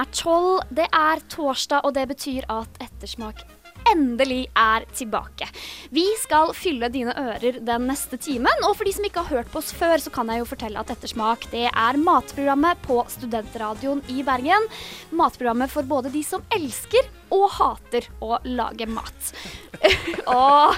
er tolv, det er torsdag, og det betyr at ettersmak endelig er tilbake. Vi skal fylle dine ører den neste timen, og for de som ikke har hørt på oss før, så kan jeg jo fortelle at Ettersmak det er matprogrammet på Studentradioen i Bergen. Matprogrammet for både de som elsker og hater å lage mat. og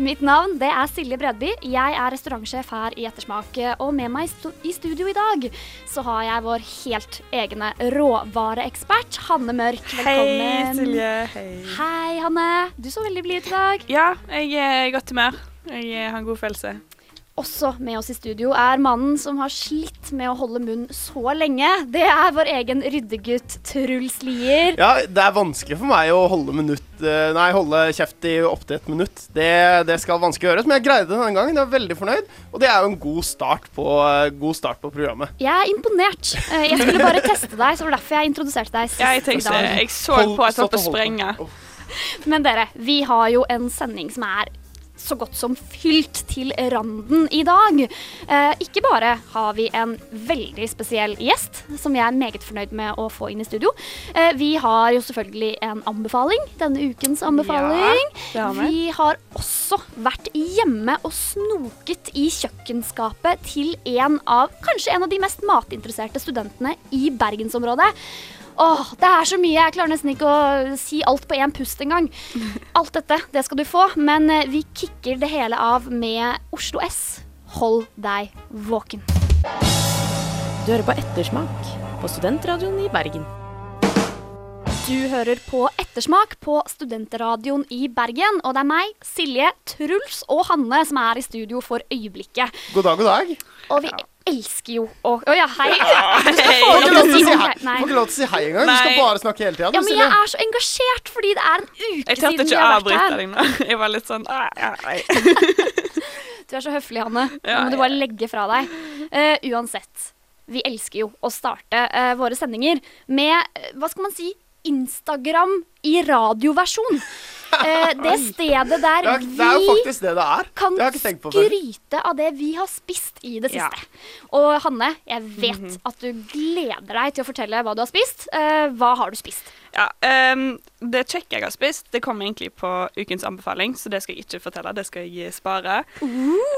mitt navn det er Silje Bredby. Jeg er restaurantsjef her i Ettersmak. Og med meg i studio i dag så har jeg vår helt egne råvareekspert Hanne Mørk. Velkommen. Hei, Silje. Hei. Hei, Hanne. Du så veldig blid ut i dag. Ja, jeg er i godt humør. Jeg har en god følelse. Også med oss i studio er mannen som har slitt med å holde munn så lenge. Det er vår egen ryddegutt Truls Lier. Ja, det er vanskelig for meg å holde, minutt, eh, nei, holde kjeft i opptil et minutt. Det, det skal vanskelig gjøres, men jeg greide det denne gangen. Jeg er veldig fornøyd. Og det er jo en god start på, eh, god start på programmet. Jeg er imponert. Eh, Jeg skulle bare teste deg, så det var derfor jeg introduserte deg sist Ja, jeg i tenkte, dag. jeg så Hold- på at jeg holdt på å sprenge. Men dere, vi har jo en sending som er så godt som fylt til randen i dag. Eh, ikke bare har vi en veldig spesiell gjest, som jeg er meget fornøyd med å få inn i studio. Eh, vi har jo selvfølgelig en anbefaling, denne ukens anbefaling. Ja, har vi. vi har også vært hjemme og snoket i kjøkkenskapet til en av, kanskje en av de mest matinteresserte studentene i bergensområdet. Åh, det er så mye. Jeg klarer nesten ikke å si alt på én pust engang. Alt dette, det skal du få. Men eh, vi kicker det hele av med Oslo S. Hold deg våken. Du hører på Ettersmak på Studentradioen i Bergen. Du hører på Ettersmak på Studentradioen i Bergen. Og det er meg, Silje, Truls og Hanne som er i studio for øyeblikket. God dag, god dag. Og vi elsker jo å Å ja, hei. Du Får ikke lov til å si hei, Nei. får ikke lov til å si hei engang. Du skal Nei. bare snakke hele tida. Ja, men jeg er så engasjert fordi det er en uke Jeg siden vi ikke å har vært avbryte her. deg nå. Jeg var litt sånn. Du er så høflig, Hanne. Nå Ja, må du bare legge fra deg. Eh, uansett, vi elsker jo å starte eh, våre sendinger med, eh, hva skal man si, Instagram i radioversjon. Eh, det stedet der det, er, det er jo vi faktisk det det er. kan Det skryte av det vi har spist i det Ja. siste. Og Hanne, jeg vet Mhm. at du gleder deg til å fortelle hva du har spist. Eh, hva har du spist? Ja, um, det kjekke jeg har spist, det kom egentlig på ukens anbefaling, så det skal jeg ikke fortelle. Det skal jeg spare.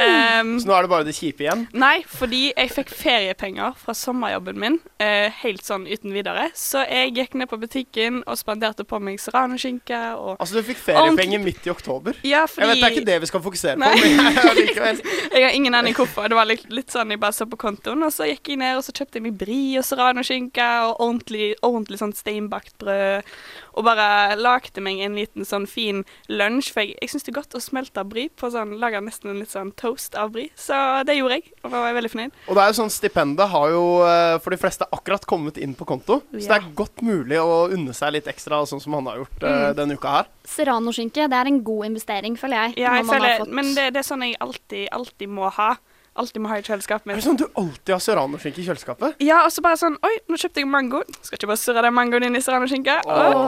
Ehm, Så nå er det bare det kjipe igjen. Nei, fordi jeg fikk feriepenger fra sommerjobben min uh, helt sånn uten videre. Så jeg gikk ned på butikken og spanderte på meg serranoskinke og Altså, du fikk feriepenger midt i oktober. Ja, fordi Jeg vet det er ikke det vi skal fokusere på, men jeg, jeg har ingen aning hvorfor. Det var litt, litt sånn jeg bare så på kontoen, og så gikk jeg ned og så kjøpte jeg meg brie og serranoskinke og ordentlig, ordentlig sånn steinbakt brød. Og bare lagde meg en liten sånn fin lunsj, for jeg, jeg syns det er godt å smelte brie på sånn, lage nesten en litt sånn toast av brie. Så det gjorde jeg, og da var jeg veldig fornøyd. Og det er jo sånn Stipendet har jo eh, for de fleste akkurat kommet inn på konto. Så det er godt mulig å unne seg litt ekstra, sånn som han har gjort Mm. uh, denne uka her. Serranoskinke, det er en god investering, føler jeg. Ja, jeg føler, fått- men det, det er sånn jeg alltid, alltid må ha. Alltid må ha i kjøleskapet Er det sånn du alltid har serranoskinke i kjøleskapet? Ja, og så bare sånn Oi, nå kjøpte jeg mango. Skal ikke bare surre den mangoen inn i serranoskinke? Sånn,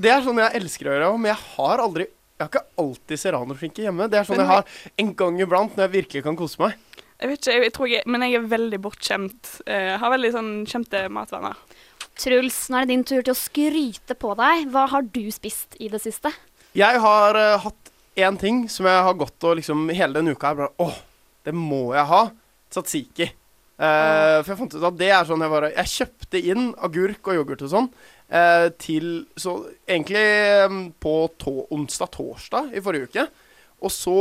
Det er sånn jeg elsker å gjøre, men jeg har aldri Jeg har ikke alltid serranoskinke hjemme. Det er sånn Men jeg har en gang iblant når jeg virkelig kan kose meg. Jeg vet ikke, jeg, jeg tror jeg, men jeg er veldig bortskjemt. Eh, har veldig sånn kjente matvaner. Truls, nå er det din tur til å skryte på deg. Hva har du spist i det siste? Jeg har uh, hatt én ting som jeg har gått og liksom hele denne uka her bare Åh, det må jeg ha. Tzatziki. Eh, for jeg fant ut at det er sånn jeg bare Jeg kjøpte inn agurk og yoghurt og sånn uh, til Så egentlig um, på to, onsdag-torsdag i forrige uke. Og så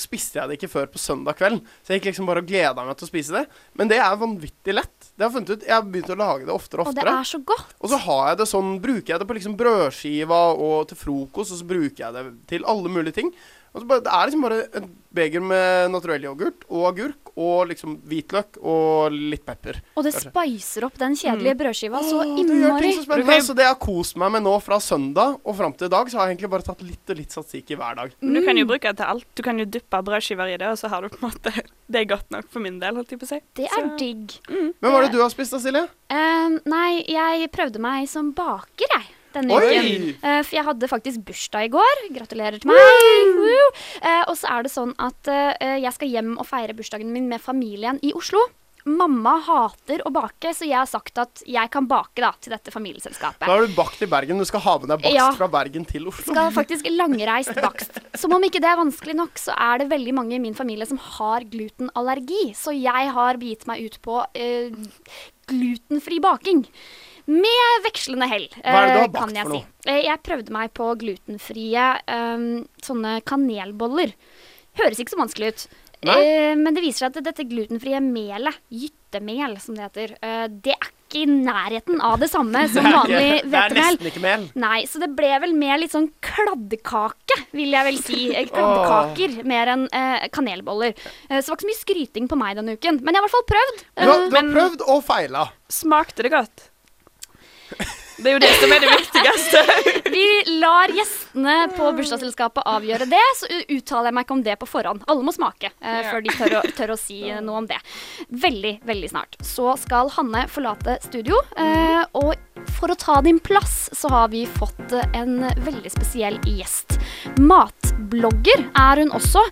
spiste jeg det ikke før på søndag kveld. Så jeg gikk liksom bare og gleda meg til å spise det. Men det er vanvittig lett. Det har jeg funnet ut. Jeg har begynt å lage det oftere og Og det oftere. er så godt. Og så har jeg det sånn, bruker jeg det på liksom brødskiva og til frokost, og så bruker jeg det til alle mulige ting. Og så bare, Det er liksom bare et beger med naturell yoghurt og agurk og liksom hvitløk og litt pepper. Og det Kanskje. spicer opp den kjedelige brødskiva så det innmari. så spennende. Så det jeg har kost meg med nå fra søndag og fram til i dag, så har jeg egentlig bare tatt litt og litt satsiki hver dag. Men du Mm. kan jo bruke det til alt. Du kan jo dyppe brødskiver i det, og så har du på en måte Det er godt nok for min del, holdt jeg på å si. Det er Så- digg. Men hva er det du har spist da, Silje? Uh, nei, jeg prøvde meg som baker, jeg. Denne Oi! uken. Uh, for jeg hadde faktisk bursdag i går. Gratulerer til meg. Woo! Eh, og så er det sånn at uh, jeg skal hjem og feire bursdagen min med familien i Oslo. Mamma hater å bake, så jeg har sagt at jeg kan bake da, til dette familieselskapet. Da har du bakt i Bergen. Du skal ha med deg bakst Ja. fra Bergen til Oslo. skal faktisk langreist bakst. Som om ikke det er vanskelig nok, så er det veldig mange i min familie som har glutenallergi. Så jeg har begitt meg ut på uh, glutenfri baking. Med vekslende hell, Hva er det du har eh, kan jeg for si. Eh, Jeg prøvde meg på glutenfrie um, sånne kanelboller. Høres ikke så vanskelig ut. Eh, men det viser seg at dette glutenfrie melet, gyttemel som det heter, eh, det er ikke i nærheten av det samme som vanlig Det er hvetemel. nesten ikke mel. Nei, så det ble vel mer litt sånn kladdekake, vil jeg vel si. Eh, Kladdekaker mer enn eh, kanelboller. Eh, så det var ikke så mye skryting på meg denne uken. Men jeg har i hvert fall prøvd. Du har, Eh, du har prøvd og feila. Smakte det godt? Det er jo det som er det viktigste. vi lar gjestene på bursdagsselskapet avgjøre det, så uttaler jeg meg ikke om det på forhånd. Alle må smake eh, før de tør å, tør å si noe om det. Veldig, veldig snart. Så skal Hanne forlate studio. Eh, og for å ta din plass, så har vi fått en veldig spesiell gjest. Matblogger er hun også.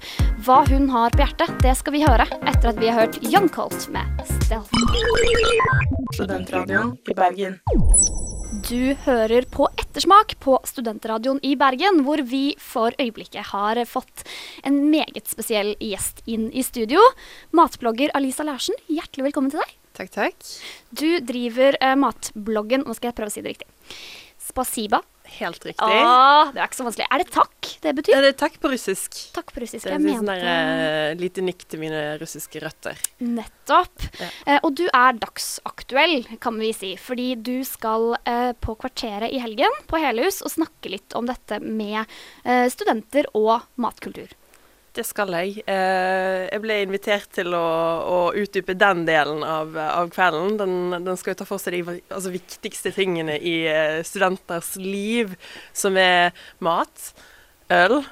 Hva hun har på hjertet, det skal vi høre etter at vi har hørt Young Colt med Stealth. Studentradioen i Bergen. Du hører på Ettersmak på Studentradioen i Bergen, hvor vi for øyeblikket har fått en meget spesiell gjest inn i studio. Matblogger Alisa Larsen, hjertelig velkommen til deg. Takk, takk. Du driver eh, matbloggen Nå skal jeg prøve å si det riktig. Spasiba. Helt riktig. Ah, det er ikke så vanskelig. Er det takk det betyr? Er det takk på russisk? Takk på russisk. Det er Jeg et sånn mente der, eh, lite nikk til mine russiske røtter. Nettopp. Ja. Eh, og du er dagsaktuell, kan vi si. Fordi du skal eh, på Kvarteret i helgen på Helhus og snakke litt om dette med eh, studenter og matkultur. Det skal jeg. Eh, jeg ble invitert til å, å utdype den delen av, av kvelden. Den, den skal jo ta for seg de altså, viktigste tingene i eh, studenters liv, som er mat, øl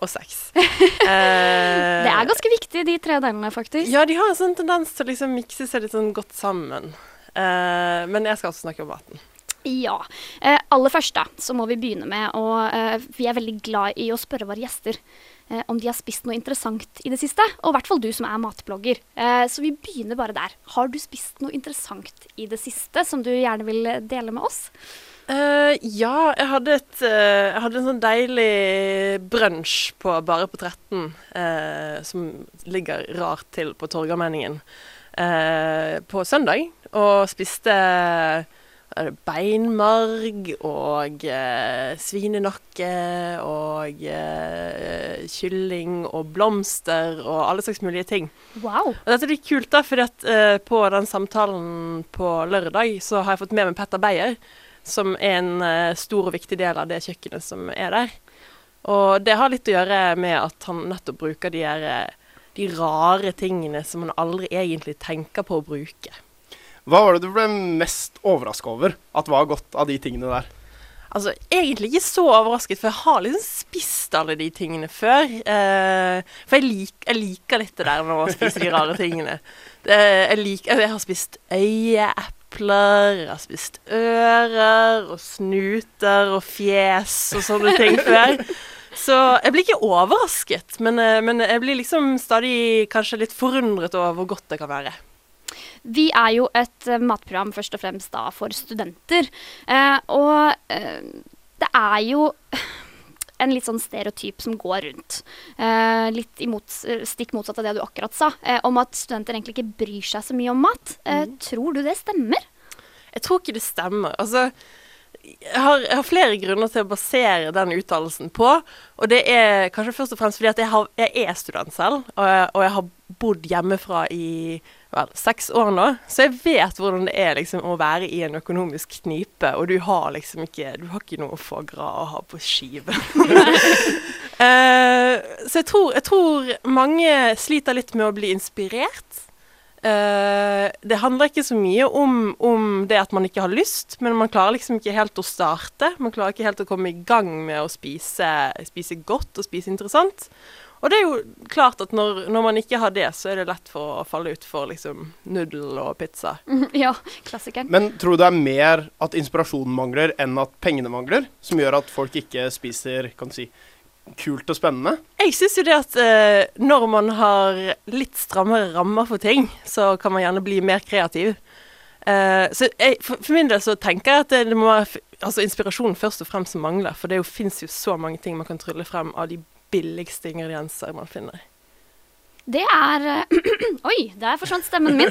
og sex. Eh, Det er ganske viktig, de tre delene, faktisk. Ja, de har en sånn tendens til å liksom mikse seg litt sånn godt sammen. Eh, men jeg skal også snakke om maten. Ja. Eh, aller først da, så må vi begynne med å eh, Vi er veldig glad i å spørre våre gjester eh, om de har spist noe interessant i det siste. Og i hvert fall du som er matblogger. Eh, så vi begynner bare der. Har du spist noe interessant i det siste som du gjerne vil dele med oss? Uh, ja, jeg hadde, et, uh, jeg hadde en sånn deilig brunsj på Bare på 13, uh, som ligger rart til på Torgallmenningen, eh, på søndag. Og spiste beinmarg og eh, svinenakke og eh, kylling og blomster og alle slags mulige ting. Wow. Og dette er litt kult, da, for eh, på den samtalen på lørdag så har jeg fått med meg Petter Beyer, som er en eh, stor og viktig del av det kjøkkenet som er der. Og det har litt å gjøre med at han nettopp bruker de, her, eh, de rare tingene som man aldri egentlig tenker på å bruke. Hva var det du ble mest overraska over at var godt av de tingene der? Altså, egentlig ikke så overrasket, for jeg har liksom spist alle de tingene før. Eh, for jeg, lik, jeg liker litt det der med å spise de rare tingene. Det, jeg, lik, jeg har spist øyeepler, jeg har spist ører og snuter og fjes og sånne ting før. Så jeg blir ikke overrasket, men, eh, men jeg blir liksom stadig kanskje litt forundret over hvor godt det kan være. Vi er jo et eh, matprogram først og fremst da for studenter. Eh, og eh, det er jo en litt sånn stereotyp som går rundt. Eh, litt imot, stikk motsatt av det du akkurat sa, eh, om at studenter egentlig ikke bryr seg så mye om mat. Eh, Tror du det stemmer? Jeg tror ikke det stemmer. Altså, jeg har, jeg har flere grunner til å basere den uttalelsen på. Og det er kanskje først og fremst fordi at jeg, har, jeg er student selv, og jeg, og jeg har bodd hjemmefra i vel, seks år nå. Så jeg vet hvordan det er liksom, å være i en økonomisk knipe, og du har liksom ikke Du har ikke noe foie gras å ha på skive. uh, så jeg tror, jeg tror mange sliter litt med å bli inspirert. Uh, det handler ikke så mye om, om det at man ikke har lyst, men man klarer liksom ikke helt å starte. Man klarer ikke helt å komme i gang med å spise, spise godt og spise interessant. Og det er jo klart at når, når man ikke har det, så er det lett for å falle ut for liksom nudel og pizza. ja, klassikeren. Men tror du det er mer at inspirasjonen mangler enn at pengene mangler, som gjør at folk ikke spiser kan si, kult og spennende? Jeg syns jo det at eh, når man har litt strammere rammer for ting, så kan man gjerne bli mer kreativ. Eh, så jeg, for, for min del så tenker jeg at det, det må være altså inspirasjonen først og fremst som mangler. For det fins jo så mange ting man kan trylle frem av de billigste ingredienser man finner. Det er eh, Oi, der forsvant stemmen min.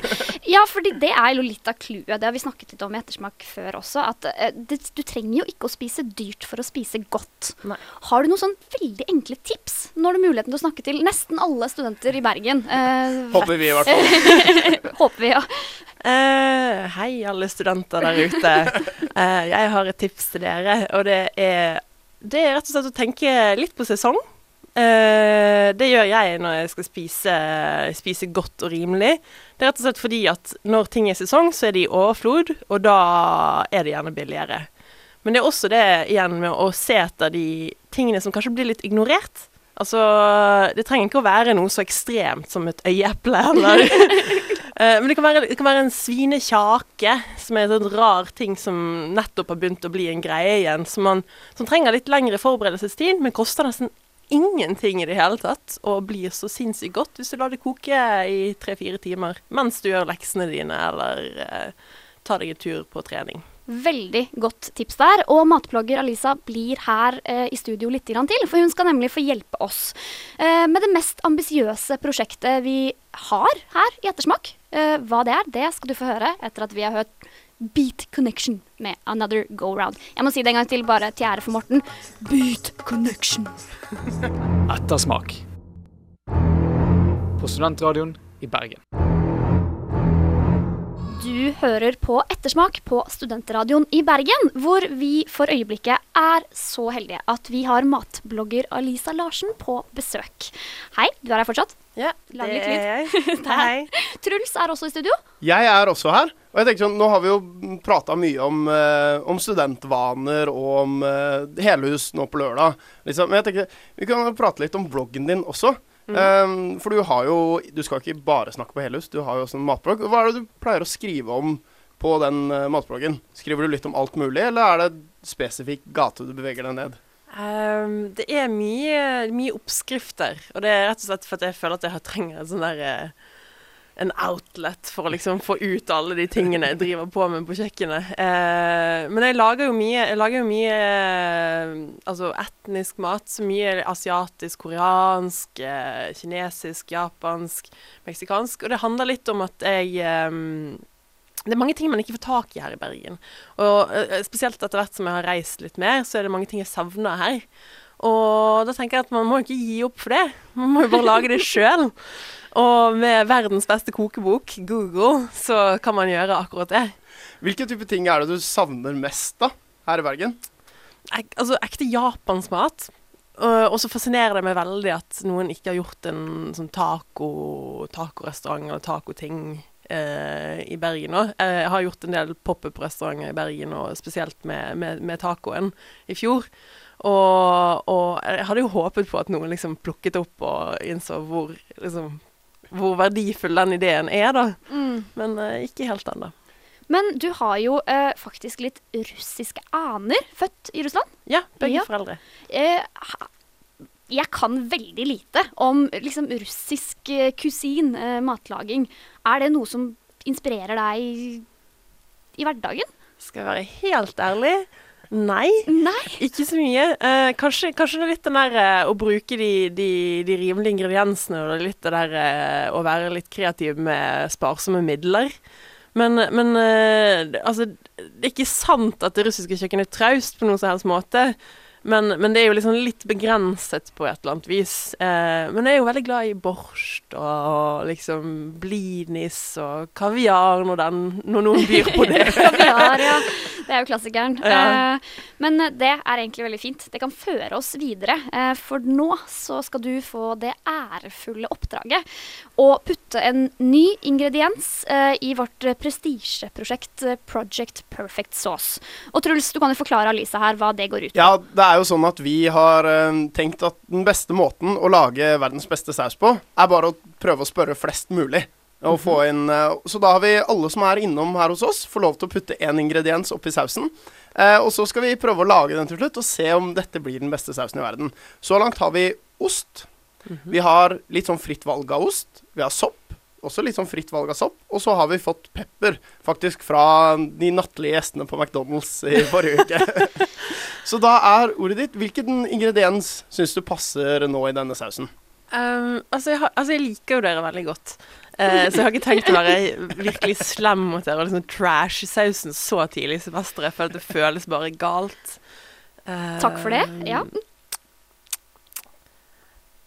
Ja, fordi det er jo litt av clouet. Det har vi snakket litt om i ettersmak før også. At eh, det, du trenger jo ikke å spise dyrt for å spise godt. Nei. Har du noen sånn veldig enkle tips? Nå har du muligheten til å snakke til nesten alle studenter i Bergen. Eh, Håper vi i hvert fall. håper vi, ja. Uh, hei, alle studenter der ute. Uh, jeg har et tips til dere, og det er, det er rett og slett å tenke litt på sesong. Eh, det gjør jeg når jeg skal spise, spise godt og rimelig. Det er rett og slett fordi at når ting er sesong, så er de i overflod, og da er det gjerne billigere. Men det er også det igjen med å se etter de tingene som kanskje blir litt ignorert. Altså, det trenger ikke å være noe så ekstremt som et øyeeple, eller Eh, Men det kan, være, det kan være en svinekjake, som er en sånn rar ting som nettopp har begynt å bli en greie igjen. Som, man, som trenger litt lengre forberedelsestid, men koster nesten ingenting i det hele tatt. Og blir så sinnssykt godt hvis du lar det koke i tre-fire timer mens du gjør leksene dine, eller eh, tar deg en tur på trening. Veldig godt tips der. Og matblogger Alisa blir her eh, i studio litt til, for hun skal nemlig få hjelpe oss eh, med det mest ambisiøse prosjektet vi har her i Ettersmak. Eh, hva det er, det skal du få høre etter at vi har hørt Beat Connection med Another Go Round. Jeg må si det en gang til, bare til ære for Morten. Beat Connection. Ettersmak. På Studentradioen i Bergen. Du hører på Ettersmak på Studentradioen i Bergen, hvor vi for øyeblikket er så heldige at vi har matblogger Alisa Larsen på besøk. Hei, du er her fortsatt? Ja, det er jeg. Hei. Truls er også i studio. Jeg er også her. Og jeg tenker sånn, Nå har vi jo prata mye om, eh, om studentvaner og om eh, helhus nå på lørdag. Liksom. Men jeg tenker, vi kan prate litt om bloggen din også. Eh, for du har jo Du skal ikke bare snakke på helhus, du har jo også en matblogg. Hva er det du pleier å skrive om på den uh, matbloggen? Skriver du litt om alt mulig, eller er det spesifikk gate du beveger deg ned? Um, det er mye, mye oppskrifter, og det er rett og slett for jeg føler at jeg trenger en sånn der eh, en outlet for å liksom få ut alle de tingene jeg driver på med på kjøkkenet. Eh, men jeg lager jo mye, lager jo mye eh, altså etnisk mat. Så mye asiatisk, koreansk, eh, kinesisk, japansk, meksikansk. Og det handler litt om at jeg eh, det er mange ting man ikke får tak i her i Bergen. Og eh, spesielt etter hvert som jeg har reist litt mer, så er det mange ting jeg savner her. Og da tenker jeg at man må ikke gi opp for det. Man må jo bare lage det sjøl. Og med verdens beste kokebok, Google, så kan man gjøre akkurat det. Hvilke type ting er det du savner mest da, her i Bergen? Ek, altså ekte japansk mat. Og og så fascinerer det meg veldig at noen ikke har gjort en sånn taco, tacorestaurant eller tacoting eh, i Bergen nå. Jeg har gjort en del pop-up-restauranter i Bergen, og spesielt med, med, med tacoen i fjor. Og, og jeg hadde jo håpet på at noen liksom plukket opp og innså hvor, liksom, hvor verdifull den ideen er, da. Men uh, ikke helt ennå. Men du har jo eh, faktisk litt russiske aner, født i Russland. Ja, begge Ja. foreldre. Eh, jeg kan veldig lite om liksom, russisk kusin, matlaging. Er det noe som inspirerer deg i, i hverdagen? Skal jeg være helt ærlig? Nei. Nei. Ikke så mye. Eh, kanskje, kanskje det er litt den der eh, å bruke de, de, de rimelige ingrediensene, og det er litt det der eh, å være litt kreativ med sparsomme midler. Men, men eh, altså, det er ikke sant at det russiske kjøkkenet er traust på noen som helst måte. Men, men det er jo liksom litt begrenset på et eller annet vis. Eh, men jeg er jo veldig glad i borst og liksom blinis og kaviar når, den, når noen byr på det. Kaviar, ja. Det er jo klassikeren. Ja. Eh, men det er egentlig veldig fint. Det kan føre oss videre. Eh, for nå så skal du få det ærefulle oppdraget å putte en ny ingrediens eh, i vårt prestisjeprosjekt eh, Project Perfect Sauce. Og Truls, du kan jo forklare Alisa her hva det går ut på. Ja, det er jo sånn at vi har eh, tenkt at den beste måten å lage verdens beste saus på, er bare å prøve å spørre flest mulig. Og få inn, eh, så da har vi alle som er innom her hos oss, får lov til å putte én ingrediens oppi sausen. Eh, og så skal vi prøve å lage den til slutt, og se om dette blir den beste sausen i verden. Så langt har vi ost. Vi har litt sånn fritt valg av ost. Vi har sopp. Også litt sånn fritt valg av sopp. Og så har vi fått pepper, faktisk fra de nattlige gjestene på McDonald's i forrige uke. så da er ordet ditt Hvilken ingrediens syns du passer nå i denne sausen? Um, altså, jeg har, altså, jeg liker jo dere veldig godt. Uh, så jeg har ikke tenkt å være virkelig slem mot dere og liksom trash sausen så tidlig i semesteret, for det føles bare galt. Uh, Takk for det. Ja.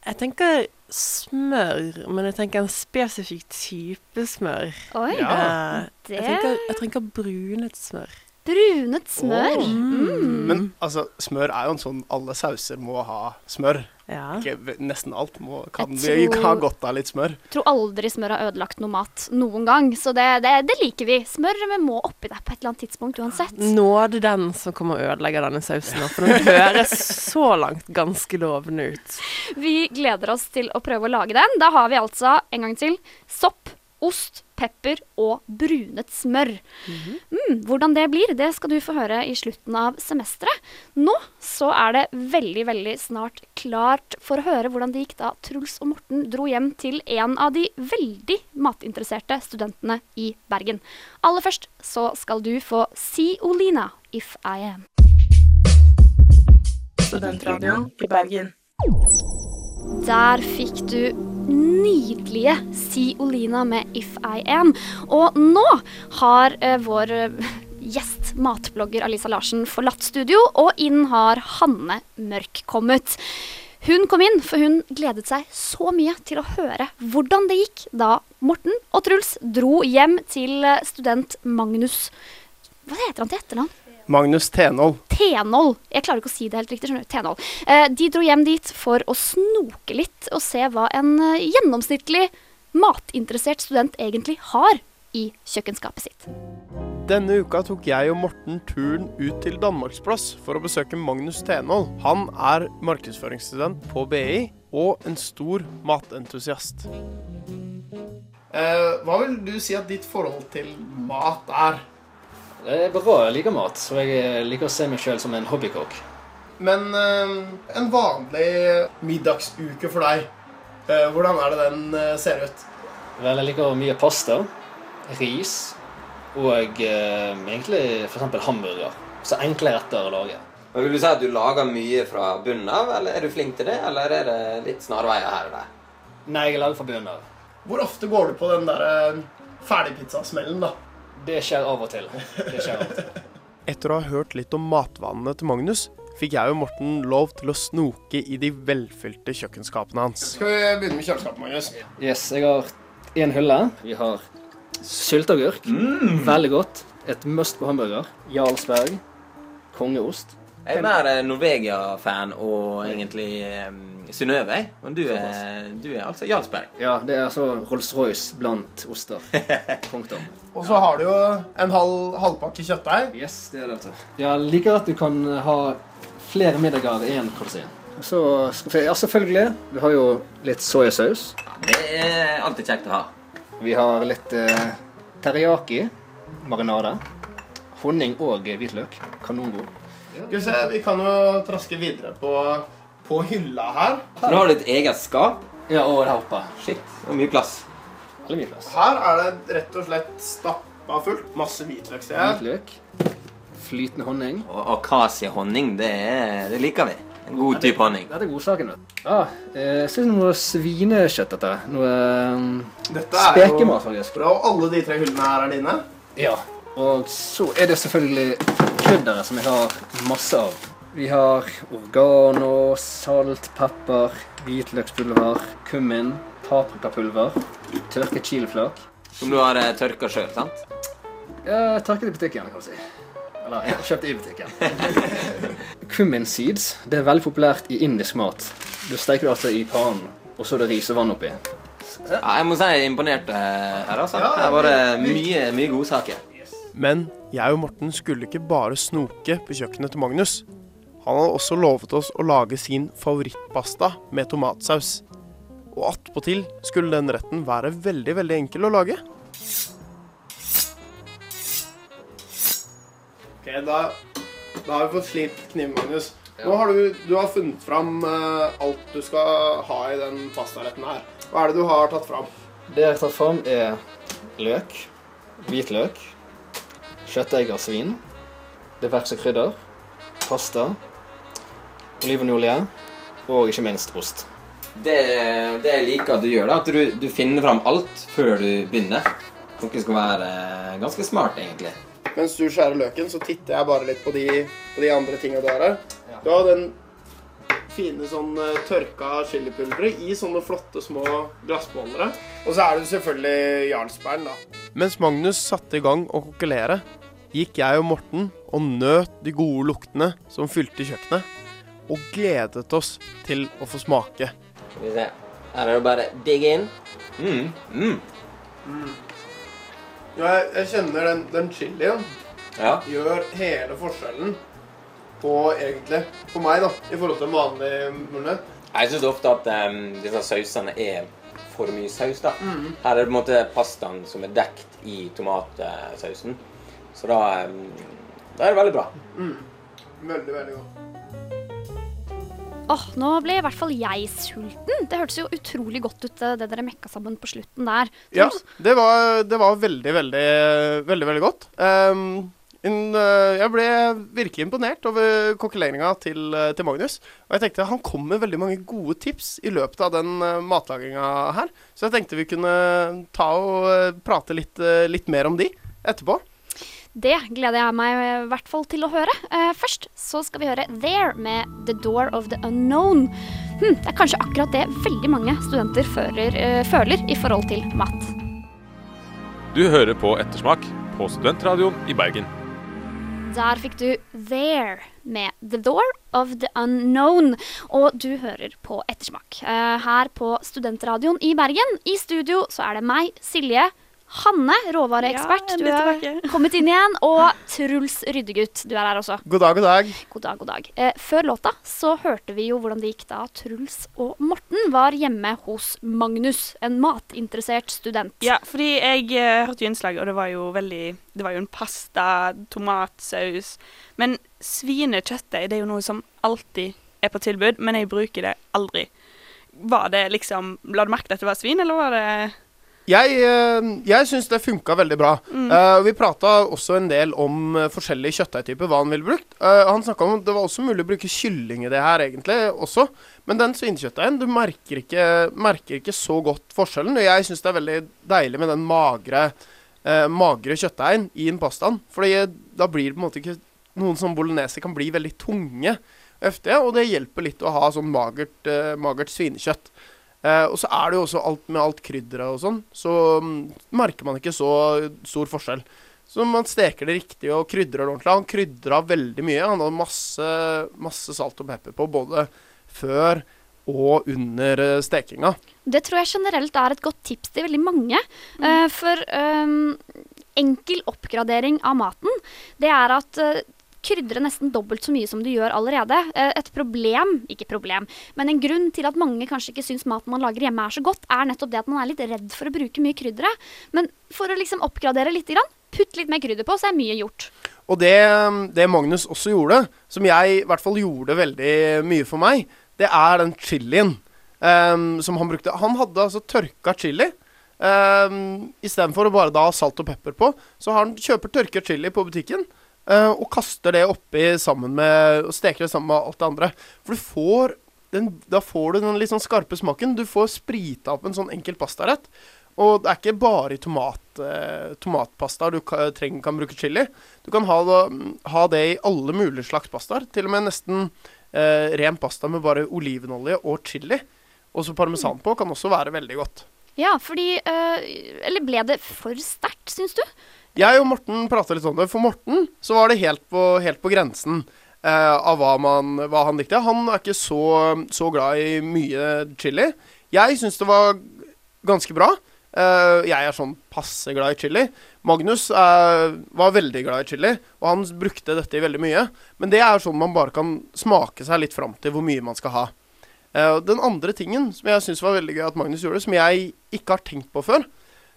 Jeg tenker smør, men jeg tenker en spesifikk type smør. Oi. Ja. uh, jeg, tenker, jeg tenker brunet smør. Brunet smør. Oh. Mm. Men altså, smør er jo en sånn Alle sauser må ha smør. Ja. Ikke, nesten alt må, kan Jeg vi ha godt av litt smør. tror aldri smør har ødelagt noe mat noen gang. Så det, det, det liker vi. Smør vi må oppi der på et eller annet tidspunkt uansett. Nåde den som kommer og ødelegger denne sausen, nå, for den høres så langt ganske lovende ut. Vi gleder oss til å prøve å lage den. Da har vi altså, en gang til, sopp, ost, pepper og brunet smør. mm, hvordan det blir, det skal du få høre i slutten av semesteret. Nå så er det veldig, veldig snart klart for å høre hvordan det gikk da Truls og Morten dro hjem til en av de veldig matinteresserte studentene i Bergen. Aller først så skal du få Si Olina, If I Am. Studentradioen i Bergen. Der fikk du nydelige Si Olina med If I Am. Og nå har eh, vår eh, gjest, matblogger Alisa Larsen, forlatt studio, og inn har Hanne Mørk kommet. Hun kom inn, for hun gledet seg så mye til å høre hvordan det gikk da Morten og Truls dro hjem til eh, student Magnus Hva heter han til etternavn? Magnus Tenhold. Tenhold. Jeg klarer ikke å si det helt riktig. skjønner du. Tenhold. Eh, de dro hjem dit for å snoke litt og se hva en eh, gjennomsnittlig matinteressert student egentlig har i kjøkkenskapet sitt. Denne uka tok jeg og Morten turen ut til Danmarksplass for å besøke Magnus Tenhold. Han er markedsføringsstudent på BI og en stor matentusiast. Eh, hva vil du si at ditt forhold til mat er? Det er bra jeg liker mat, og jeg liker å se meg sjøl som en hobbykokk. Men eh, en vanlig middagsuke for deg, eh, hvordan er det den eh, ser ut? Vel, jeg liker mye pasta, ris og eh, egentlig f.eks. hamburger. Så enkle retter å lage. Men Vil du si at du lager mye fra bunnen av, eller er du flink til det, eller er det litt snarveier her og der? Nei, jeg lager fra bunnen av. Hvor ofte går du på den der eh, ferdigpizzasmellen, da? Det skjer av og til. Det skjer av og til. Etter å ha hørt litt om matvanene til Magnus, fikk jeg og Morten lov til å snoke i de velfylte kjøkkenskapene hans. Skal vi begynne med kjøleskapet, Magnus? Yes, jeg har én hylle. Vi har sylteagurk. Veldig godt. Et must på hamburger. Jarlsberg. Kongeost. Jeg er mer eh, Norvegia-fan og egentlig um, Synnøve. Men du er, du er altså Jarlsberg. Ja, det er altså Rolls-Royce blant oster. Punktum. Og så har du jo en halv, halvpakke kjøttdeig. Yes, det er det. altså. Jeg liker at du kan ha flere middager i én korsin. Så ja, selvfølgelig. Vi har jo litt soyasaus. Det er alltid kjekt å ha. Vi har litt eh, teriyaki, marinade. Honning og hvitløk. Kanongod. Skal vi se, vi kan jo traske videre på, på hylla her. Så nå har du et eget skap. Ja, over halpa. Shit, det er mye plass. Veldig mye plass. Her er det rett og slett stappa fullt. Masse hvitløk, ser jeg. Hvitløk. Flytende honning. Og akasiehonning, det, er- det liker vi. En god type honning. Dette er godsaken. vet du. Ja, eh, jeg synes noe svinekjøtt, dette. Noe um, Dette er jo spekemat, faktisk. bra. Og alle de tre hyllene her er dine. Ja. Og så er det selvfølgelig krydderet som jeg har masse av. Vi har organo, salt, pepper, hvitløkspulver, kummin, paprikapulver, tørket chiliflak. Som du har eh, tørka sjøl, sant? Ja, tørket i butikken, kan du si. Eller, jeg kjøpt i butikken. Kummin seeds det er veldig populært i indisk mat. Du steker det altså i pannen, og så er det ris og vann oppi. Ja, jeg må si jeg er imponert eh, her, altså. Det er bare mye, mye godsaker. Men jeg og Morten skulle ikke bare snoke på kjøkkenet til Magnus. Han hadde også lovet oss å lage sin favorittpasta med tomatsaus. Og attpåtil skulle den retten være veldig, veldig enkel å lage. Ok, da, da har vi fått slipt kniven, Magnus. Nå har du, du har funnet fram eh, alt du skal ha i den pastaretten her. Hva er det du har tatt fram? Det jeg har tatt fram, er løk, hvitløk, kjøttegg av svin, diverse krydder, pasta, olivenolje og ikke minst ost. Det, det jeg liker at du gjør, da, at du, du finner fram alt før du begynner. Noe skal være eh, ganske smart, egentlig. Mens du skjærer løken, så titter jeg bare litt på de, på de andre tinga du har her. Du har den fine sånn eh, tørka chilipulveret i sånne flotte små glassbeholdere. Og så er det selvfølgelig jarlsbergen, da. Mens Magnus satte i gang å kokkelere, gikk jeg og Morten og nøt de gode luktene som fylte kjøkkenet, og gledet oss til å få smake. Skal vi se. Her er det bare digg inn. Mm. Mm. Ja, jeg, jeg kjenner den, den chilien Ja. gjør hele forskjellen på egentlig, for meg da, i forhold til en vanlig mulighet. Jeg syns ofte at um, disse sausene er for mye saus. da. Her er det på en måte pastaen som er dekt i tomatsausen. Så da, da er det veldig bra. Veldig, veldig godt. Åh, nå ble i hvert fall jeg sulten. Det hørtes jo utrolig godt ut, eh, det dere mekka sammen på slutten der. Ja, det var, det var veldig, veldig, veldig, veldig godt. Um, en, uh, jeg ble virkelig imponert over kokkeleringa til, eh, til Magnus. Og jeg tenkte han kom med veldig mange gode tips i løpet av den uh, matlaginga her. Så jeg tenkte vi kunne ta og eh, prate litt, uh, litt mer om de etterpå. Det gleder jeg meg i hvert fall til å høre. Eh, først så skal vi høre There med The Door of the Unknown. Hm, det er kanskje akkurat det veldig mange studenter føler, eh, føler i forhold til mat. Du hører på Ettersmak på Studentradioen i Bergen. Der fikk du There med The Door of the Unknown. Og du hører på Ettersmak eh, her på Studentradioen i Bergen. I studio så er det meg, Silje. Hanne, råvareekspert, Ja, du har er kommet inn igjen. Og Truls Ryddegutt, du er her også. God dag, god dag. God dag, god dag. Eh, før låta så hørte vi jo hvordan det gikk da Truls og Morten var hjemme hos Magnus, en matinteressert student. Ja, fordi jeg eh, hørte jo innslag, og det var jo veldig Det var jo en pasta, tomatsaus Men svinekjøttet det er jo noe som alltid er på tilbud, men jeg bruker det aldri. Var det liksom La du merke til at det var svin, eller var det Jeg, uh, jeg syns det funka veldig bra. Eh, vi prata også en del om eh, forskjellige kjøttdeigtyper, hva han ville brukt. Uh, han snakka om at det var også mulig å bruke kylling i det her, egentlig, også. Men den svinekjøttdeigen, du merker ikke, merker ikke så godt forskjellen. Og jeg syns det er veldig deilig med den magre, uh, magre kjøttdeigen i en pastaen. For da blir det på en måte ikke Noen som bolognese kan bli veldig tunge og heftige, og det hjelper litt å ha sånn magert, uh, magert svinekjøtt. Eh, og så er det jo også alt med alt krydderet og sånn, så um, merker man ikke så stor forskjell. Så man steker det riktig og krydrer det ordentlig. Han krydra veldig mye. Han hadde masse, masse salt og pepper på både før og under eh, stekinga. Det tror jeg generelt er et godt tips til veldig mange. Eh, for um, enkel oppgradering av maten, det er at uh, krydre nesten dobbelt så mye som du gjør allerede. Eh, et problem, ikke problem, men en grunn til at mange kanskje ikke syns maten man lager hjemme er så godt, er nettopp det at man er litt redd for å bruke mye kryddere. Men for å liksom oppgradere litt, putt litt mer krydder på, så er mye gjort. Og det, det Magnus også gjorde, som jeg i hvert fall gjorde veldig mye for meg, det er den chilien um, som han brukte. Han hadde altså tørka chili. Um, Istedenfor å bare da ha salt og pepper på, så han kjøper tørka chili på butikken. Eh, og kaster det oppi sammen med Og steker det sammen med alt det andre. For du får den, Da får du den litt sånn skarpe smaken. Du får sprita opp en sånn enkel pastarett. Og det er ikke bare i tomat, eh, tomatpasta du kan, trenger, kan bruke chili. Du kan ha, det- ha det i alle mulige slags pastaer. Til og med nesten eh, ren pasta med bare olivenolje og chili. Og så parmesan på kan også være veldig godt. Ja, fordi eh, Eller ble det for sterkt, syns du? Jeg og Morten prata litt om det. For Morten så var det helt på, helt på grensen eh, av hva, man, hva han likte. Han er ikke så, så glad i mye chili. Jeg syns det var ganske bra. Eh, jeg er sånn passe glad i chili. Magnus eh, var veldig glad i chili, og han brukte dette i veldig mye. Men det er sånn man bare kan smake seg litt fram til hvor mye man skal ha. Eh, den andre tingen som jeg syns var veldig gøy at Magnus gjorde, som jeg ikke har tenkt på før,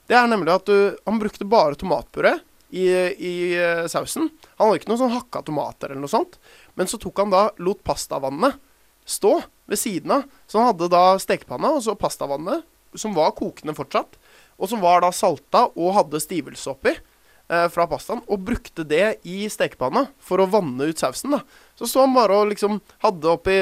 det er nemlig at du, han brukte bare tomatpuré i, i eh, sausen. Han hadde ikke noen sånn hakka tomater eller noe sånt. Men så tok han da, lot pastavannet stå ved siden av. Så han hadde da stekepanna og så pastavannet, som var kokende fortsatt. Og som var da salta og hadde stivelse oppi eh, fra pastaen. Og brukte det i stekepanna for å vanne ut sausen. da. Så sto han bare og liksom hadde oppi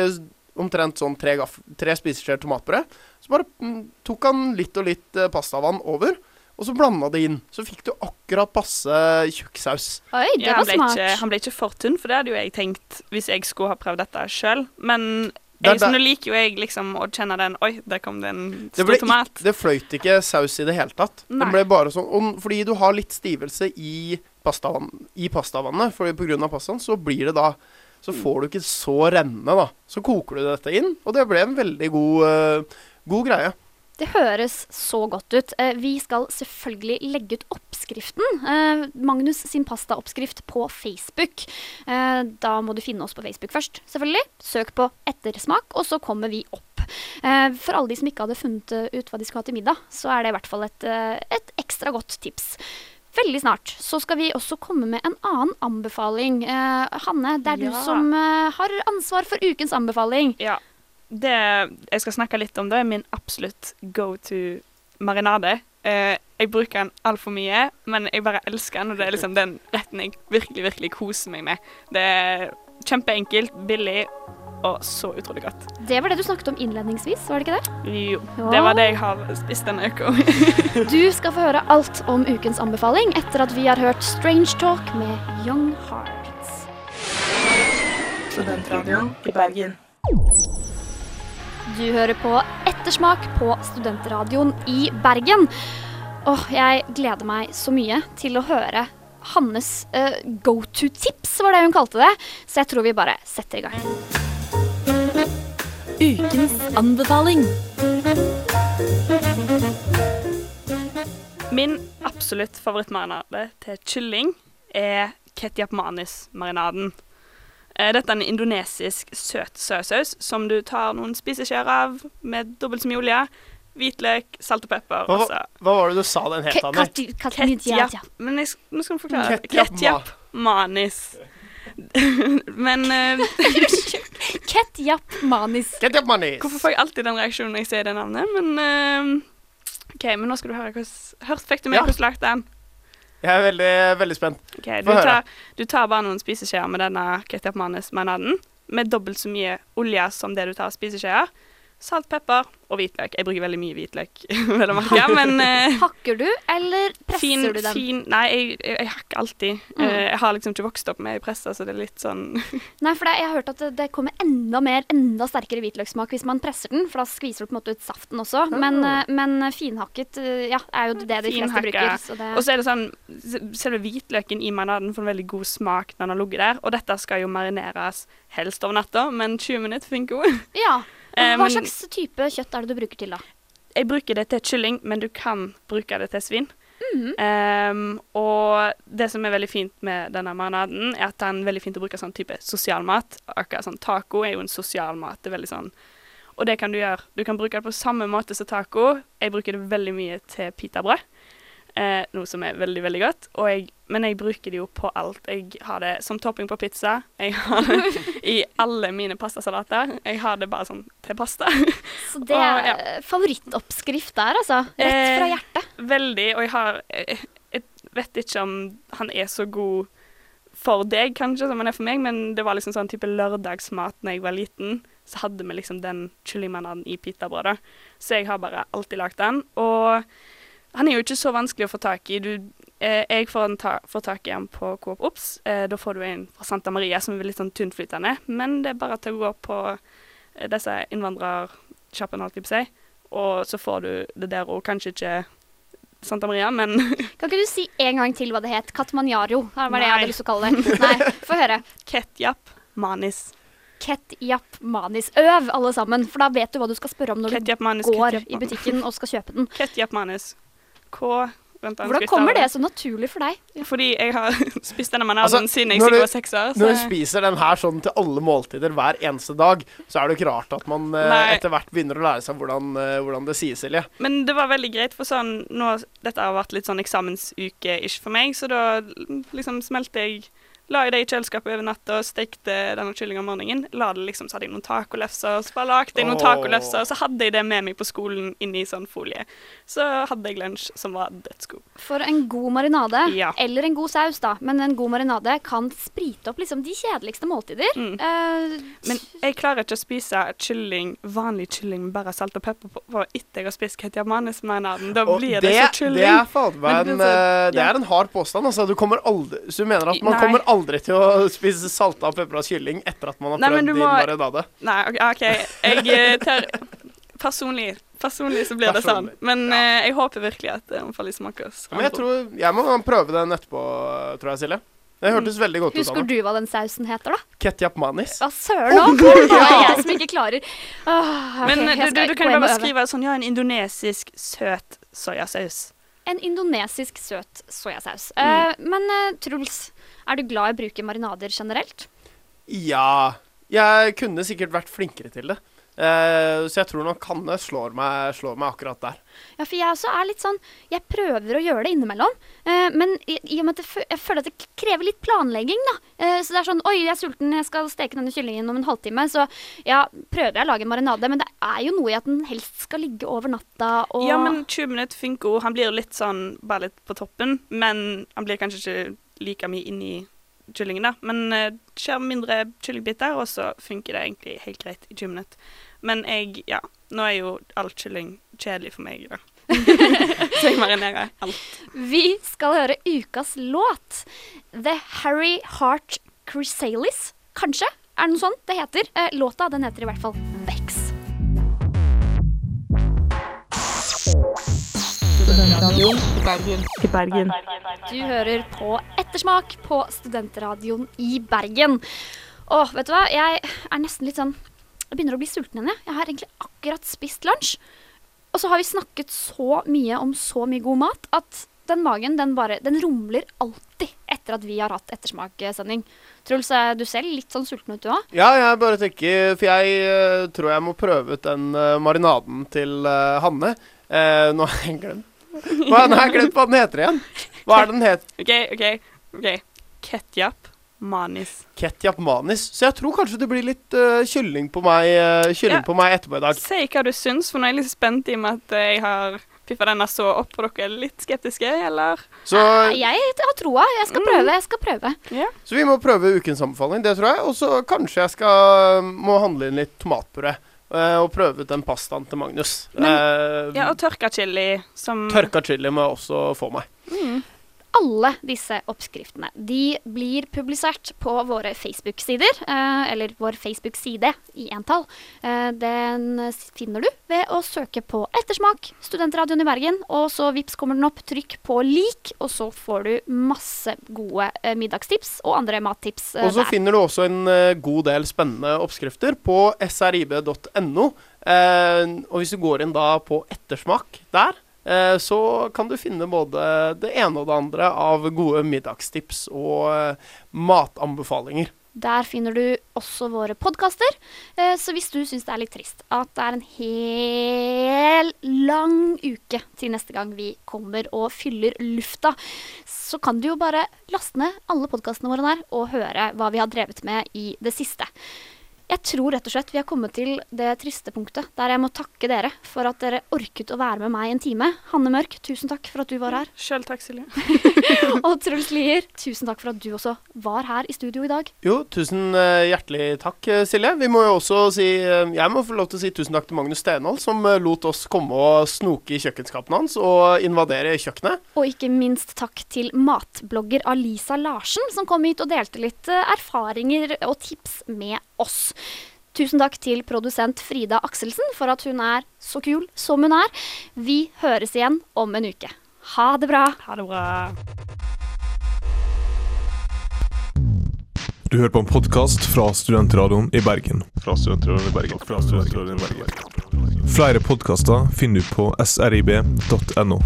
omtrent sånn tre, tre spiseskjeer tomatpuré. Så bare mm, tok han litt og litt eh, pastavann over, og så blanda det inn. Så fikk du akkurat passe tjukk saus. Oi, det Ja, var han, smart. ikke, han ble ikke for tynn, for det hadde jo jeg tenkt hvis jeg skulle ha prøvd dette sjøl. Men Det jeg, så nå liker jo jeg liksom å kjenne den Oi, der kom det en Det, stor ble tomat. ikke, det fløyt ikke saus i det hele tatt. Nei. Den ble bare sånn, og fordi du har litt stivelse i, pastavann, i pastavannet, for på grunn av pastaen, så blir det da Så får du ikke så renne, da. Så koker du dette inn, og det ble en veldig god, uh, god greie. Det høres så godt ut. Eh, vi skal selvfølgelig legge ut oppskriften. Eh, Magnus sin pastaoppskrift på Facebook. Eh, da må du finne oss på Facebook først, selvfølgelig. Søk på ettersmak, og så kommer vi opp. For alle de som ikke hadde funnet ut hva de skulle ha til middag, så er det i hvert fall et, et ekstra godt tips. Veldig snart så skal vi også komme med en annen anbefaling. Hanne, det er du som har ansvar for ukens anbefaling. Ja. Det jeg skal snakke litt om, da, er min absolutt go to marinade. Eh, jeg bruker den altfor mye, men jeg bare elsker den, og det er liksom den retten jeg virkelig, virkelig koser meg med. Det er kjempeenkelt, billig og så utrolig godt. Det var det du snakket om innledningsvis, var det ikke det? Jo, det var det jeg har spist denne uka. Du skal få høre alt om ukens anbefaling etter at vi har hørt Strange Talk med Young Hearts. Studentradioen i Bergen. Du hører på Ettersmak på Studentradioen i Bergen. Åh, jeg gleder meg så mye til å høre Hannes uh, go to-tips, var det hun kalte det. Så jeg tror vi bare setter i gang. Ukens anbefaling. Min absolutt favorittmarinade til kylling er ketjapmanis-marinaden. Eh, Dette er en indonesisk søt soyasaus som du tar noen spiseskjeer av med dobbelt så mye olje, hvitløk, salt og pepper. Hva, og hva var det du sa den het, Anne? Ketjap. Men jeg, nå skal du forklare. Ketjap manis. Men uh, Ketjap manis. Ketjap manis. hvorfor får jeg alltid den reaksjonen når jeg sier det navnet? Men uh, OK, men nå skal du høre hvordan Hørt fikk du med Ja. hvordan du lagde den? Jeg er veldig, veldig spent. Okay, du, tar, du tar bare noen spiseskjeer med denne ketjapmanis-marinaden, med dobbelt så mye olje som det du tar av spiseskjeer. Salt, pepper og hvitløk. Jeg bruker veldig mye hvitløk, merke, men uh, Hakker du, eller presser fin, du den? fin Nei, jeg, jeg, jeg hakker alltid. Mm. Uh, jeg har liksom ikke vokst opp med pressa, så det er litt sånn Nei, for det, jeg har hørt at det, det kommer enda mer, enda sterkere hvitløkssmak hvis man presser den, for da skviser du på en måte ut saften også. Men, uh, men finhakket ja, er jo det de fleste bruker. Så det, Og så er det sånn Selve hvitløken i marinaden får en veldig god smak når den har ligget der. Og dette skal jo marineres helst over natta, men 20 minutter funker jo. ja. Eh, Hva men- slags type kjøtt er det du bruker til, da? Jeg bruker det til kylling, men du kan bruke det til svin. Mm -hmm. um, og det som er veldig fint med denne marinaden, er at den er veldig fint å bruke sånn type sosialmat. Akkurat sånn taco er jo en sosial mat. Det er veldig sånn Og det kan du gjøre. Du kan bruke det på samme måte som taco. Jeg bruker det veldig mye til pitabrød. Eh, noe som er veldig, veldig godt. Og jeg, men jeg bruker det jo på alt. Jeg har det som topping på pizza. Jeg har det i alle mine pastasalater. Jeg har det bare sånn til pasta. Så det Og, er ja. eh, favorittoppskrift der, altså. Rett fra Eh, hjertet. Veldig. Og jeg har Jeg, jeg vet ikke om han er så god for deg, kanskje, som han er for meg, men det var liksom sånn type lørdagsmat når jeg var liten. Så hadde vi liksom den kyllingmanaden i pitabrødet. Så jeg har bare alltid lagd den. Og han er jo ikke så vanskelig å få tak i. Du, eh, jeg får, en ta, får tak i den på Coop Ops. Eh, da får du en fra Santa Maria som er litt sånn tynnflytende. Men det er bare til å gå på eh, disse innvandrersjappene, holdt jeg på å si. Og så får du det der, og kanskje ikke Santa Maria, men Kan ikke du si en gang til hva det het? Katmanjaro. Var det jeg Nei. hadde lyst til å kalle det. Nei, få høre. ketjap manis. Ketjap manis. Øv, alle sammen, for da vet du hva du skal spørre om når Ketjap manis, du går ketjap i butikken og skal kjøpe den. Ketjap manis. K Vent, annet Hvordan kommer det så naturlig for deg? Fordi jeg har spist denne Altså, siden jeg sikkert var seks år. Når du spiser den her sånn til alle måltider hver eneste dag, så er det jo ikke rart at man eh, Nei. etter hvert begynner å lære seg hvordan, eh, hvordan det sies, Silje. Men det var veldig greit, for sånn nå, Dette har vært litt sånn eksamensuke-ish for meg, så da liksom smelte jeg La jeg det i kjøleskapet over natta og stekte denne kyllingen om morgenen. La det liksom, Så hadde jeg noen tacolefser, og så bare lagde jeg noen oh. tacolefser, og så hadde jeg det med meg på skolen inni sånn folie. Så hadde jeg lunsj som var dødsgod. For en god marinade, Ja. eller en god saus, da, men en god marinade kan sprite opp liksom de kjedeligste måltider. Mm. Uh, Men jeg klarer ikke å spise kylling, vanlig kylling med bare salt og pepper på, på etter jeg har spist ketjamanes-marinaden. Da blir det, det, så kylling. det er Men en, det er så- eh, det er en hard påstand. Altså. Du kommer aldri, så du mener at man Nei. kommer aldri til å spise salta og pepra kylling etter at man har prøvd din må- marinade? Nei, ok, OK. Jeg tør Personlig Personlig så blir det sånn. Men Men eh, jeg håper virkelig at det faller smaker smak hos Men jeg tror Jeg må prøve den etterpå, tror jeg, Silje. Det hørtes veldig godt ut. Husker du hva den sausen heter, da? Ketjap manis. Hva søren òg? Det er jeg som ikke klarer. Åh, okay, Men du, du, du kan bare skrive sånn Ja, en indonesisk søt soyasaus. En indonesisk søt soyasaus. Mm. Uh, men uh, Truls, er du glad i å bruke marinader generelt? Ja Jeg kunne sikkert vært flinkere til det. Uh, så jeg tror nok Hanne slår meg, slår meg akkurat der. Ja, for jeg også er litt sånn Jeg prøver å gjøre det innimellom. Uh, men i, i og med at jeg, jeg føler at det krever litt planlegging, da. Uh, så det er sånn Oi, jeg er sulten, jeg skal steke denne kyllingen om en halvtime. Så ja, prøver jeg å lage en marinade. Men det er jo noe i at den helst skal ligge over natta og Ja, men 20 minutter funker. Han blir litt sånn bare litt på toppen, men han blir kanskje ikke like mye inni kyllingen, da. Men uh, skjer mindre kyllingbiter, og så funker det egentlig helt greit i 20 minutter. Men jeg, ja, nå er jo all kylling kjedelig for meg, da. så jeg marinerer alt. Vi skal høre ukas låt. The Harry Heart Chrysalis. Kanskje? Er det noe sånt det heter? Eh, låta den heter i hvert fall I Bergen. Du hører på Ettersmak på Studentradioen i Bergen. Åh, vet du hva? Jeg er nesten litt sånn Jeg begynner å bli sulten igjen. jeg. Jeg har egentlig akkurat spist lunsj. Og så har vi snakket så mye om så mye god mat at den magen den bare, den rumler alltid etter at vi har hatt ettersmakssending. Truls, er du selv litt sånn sulten ut, du òg? Ja, jeg bare tenker For jeg eh, tror jeg må prøve ut den eh, marinaden til eh, Hanne. Eh, nå har jeg glemt Hva, har jeg glemt hva den heter igjen. Hva er det den het? OK, OK. ok. Ketjap manis. Ketjap manis. Så jeg tror kanskje det blir litt eh, kylling på meg eh, Kylling Ja. på meg etterpå i dag. Si hva du syns, for nå er jeg litt spent i og med at jeg har piffa denne så opp, og dere er litt skeptiske, eller? Så, Jeg har troa. Jeg skal prøve. Jeg skal prøve. så vi må prøve ukens anbefaling, det tror jeg. Og så kanskje jeg skal må handle inn litt tomatpuré. Eh, og prøve ut den pastaen til Magnus. Eh, Ja, og tørka chili som Tørka chili må jeg også få meg. Alle disse oppskriftene de blir publisert på våre Facebook-sider, eh, eller vår Facebook-side i entall. Eh, den finner du ved å søke på Ettersmak, Studentradioen i Bergen, og så vips kommer den opp, trykk på lik, og så får du masse gode eh, middagstips og andre mattips eh, Og så der. finner du også en god del spennende oppskrifter på srib.no. Eh, og hvis du går inn da på ettersmak der, så kan du finne både det ene og det andre av gode middagstips og eh, matanbefalinger. Der finner du også våre podkaster. Eh, så hvis du syns det er litt trist at det er en hel lang uke til neste gang vi kommer og fyller lufta, så kan du jo bare laste ned alle podkastene våre der og høre hva vi har drevet med i det siste. Jeg tror rett og slett vi har kommet til det triste punktet der jeg må takke dere for at dere orket å være med meg en time. Hanne Mørk, tusen takk for at du var her. Sjøl takk, Silje. Og Truls Lier, tusen takk for at du også var her i studio i dag. Jo, tusen eh, hjertelig takk, eh, Silje. Vi må jo også si eh, Jeg må få lov til å si tusen takk til Magnus Stenhold, som lot oss komme og snoke i kjøkkenskapene hans og invadere kjøkkenet. Og ikke minst takk til matblogger Alisa Larsen, som kom hit og delte litt erfaringer og tips med oss. Tusen takk til produsent Frida Akselsen for at hun er så kul som hun er. Vi høres igjen om en uke. Ha det bra. Ha det bra. Du hører på en podkast fra Studentradioen i Bergen. Fra Studentradioen i Bergen. Fra Studentradioen i Bergen. Flere podkaster finner du på srib.no.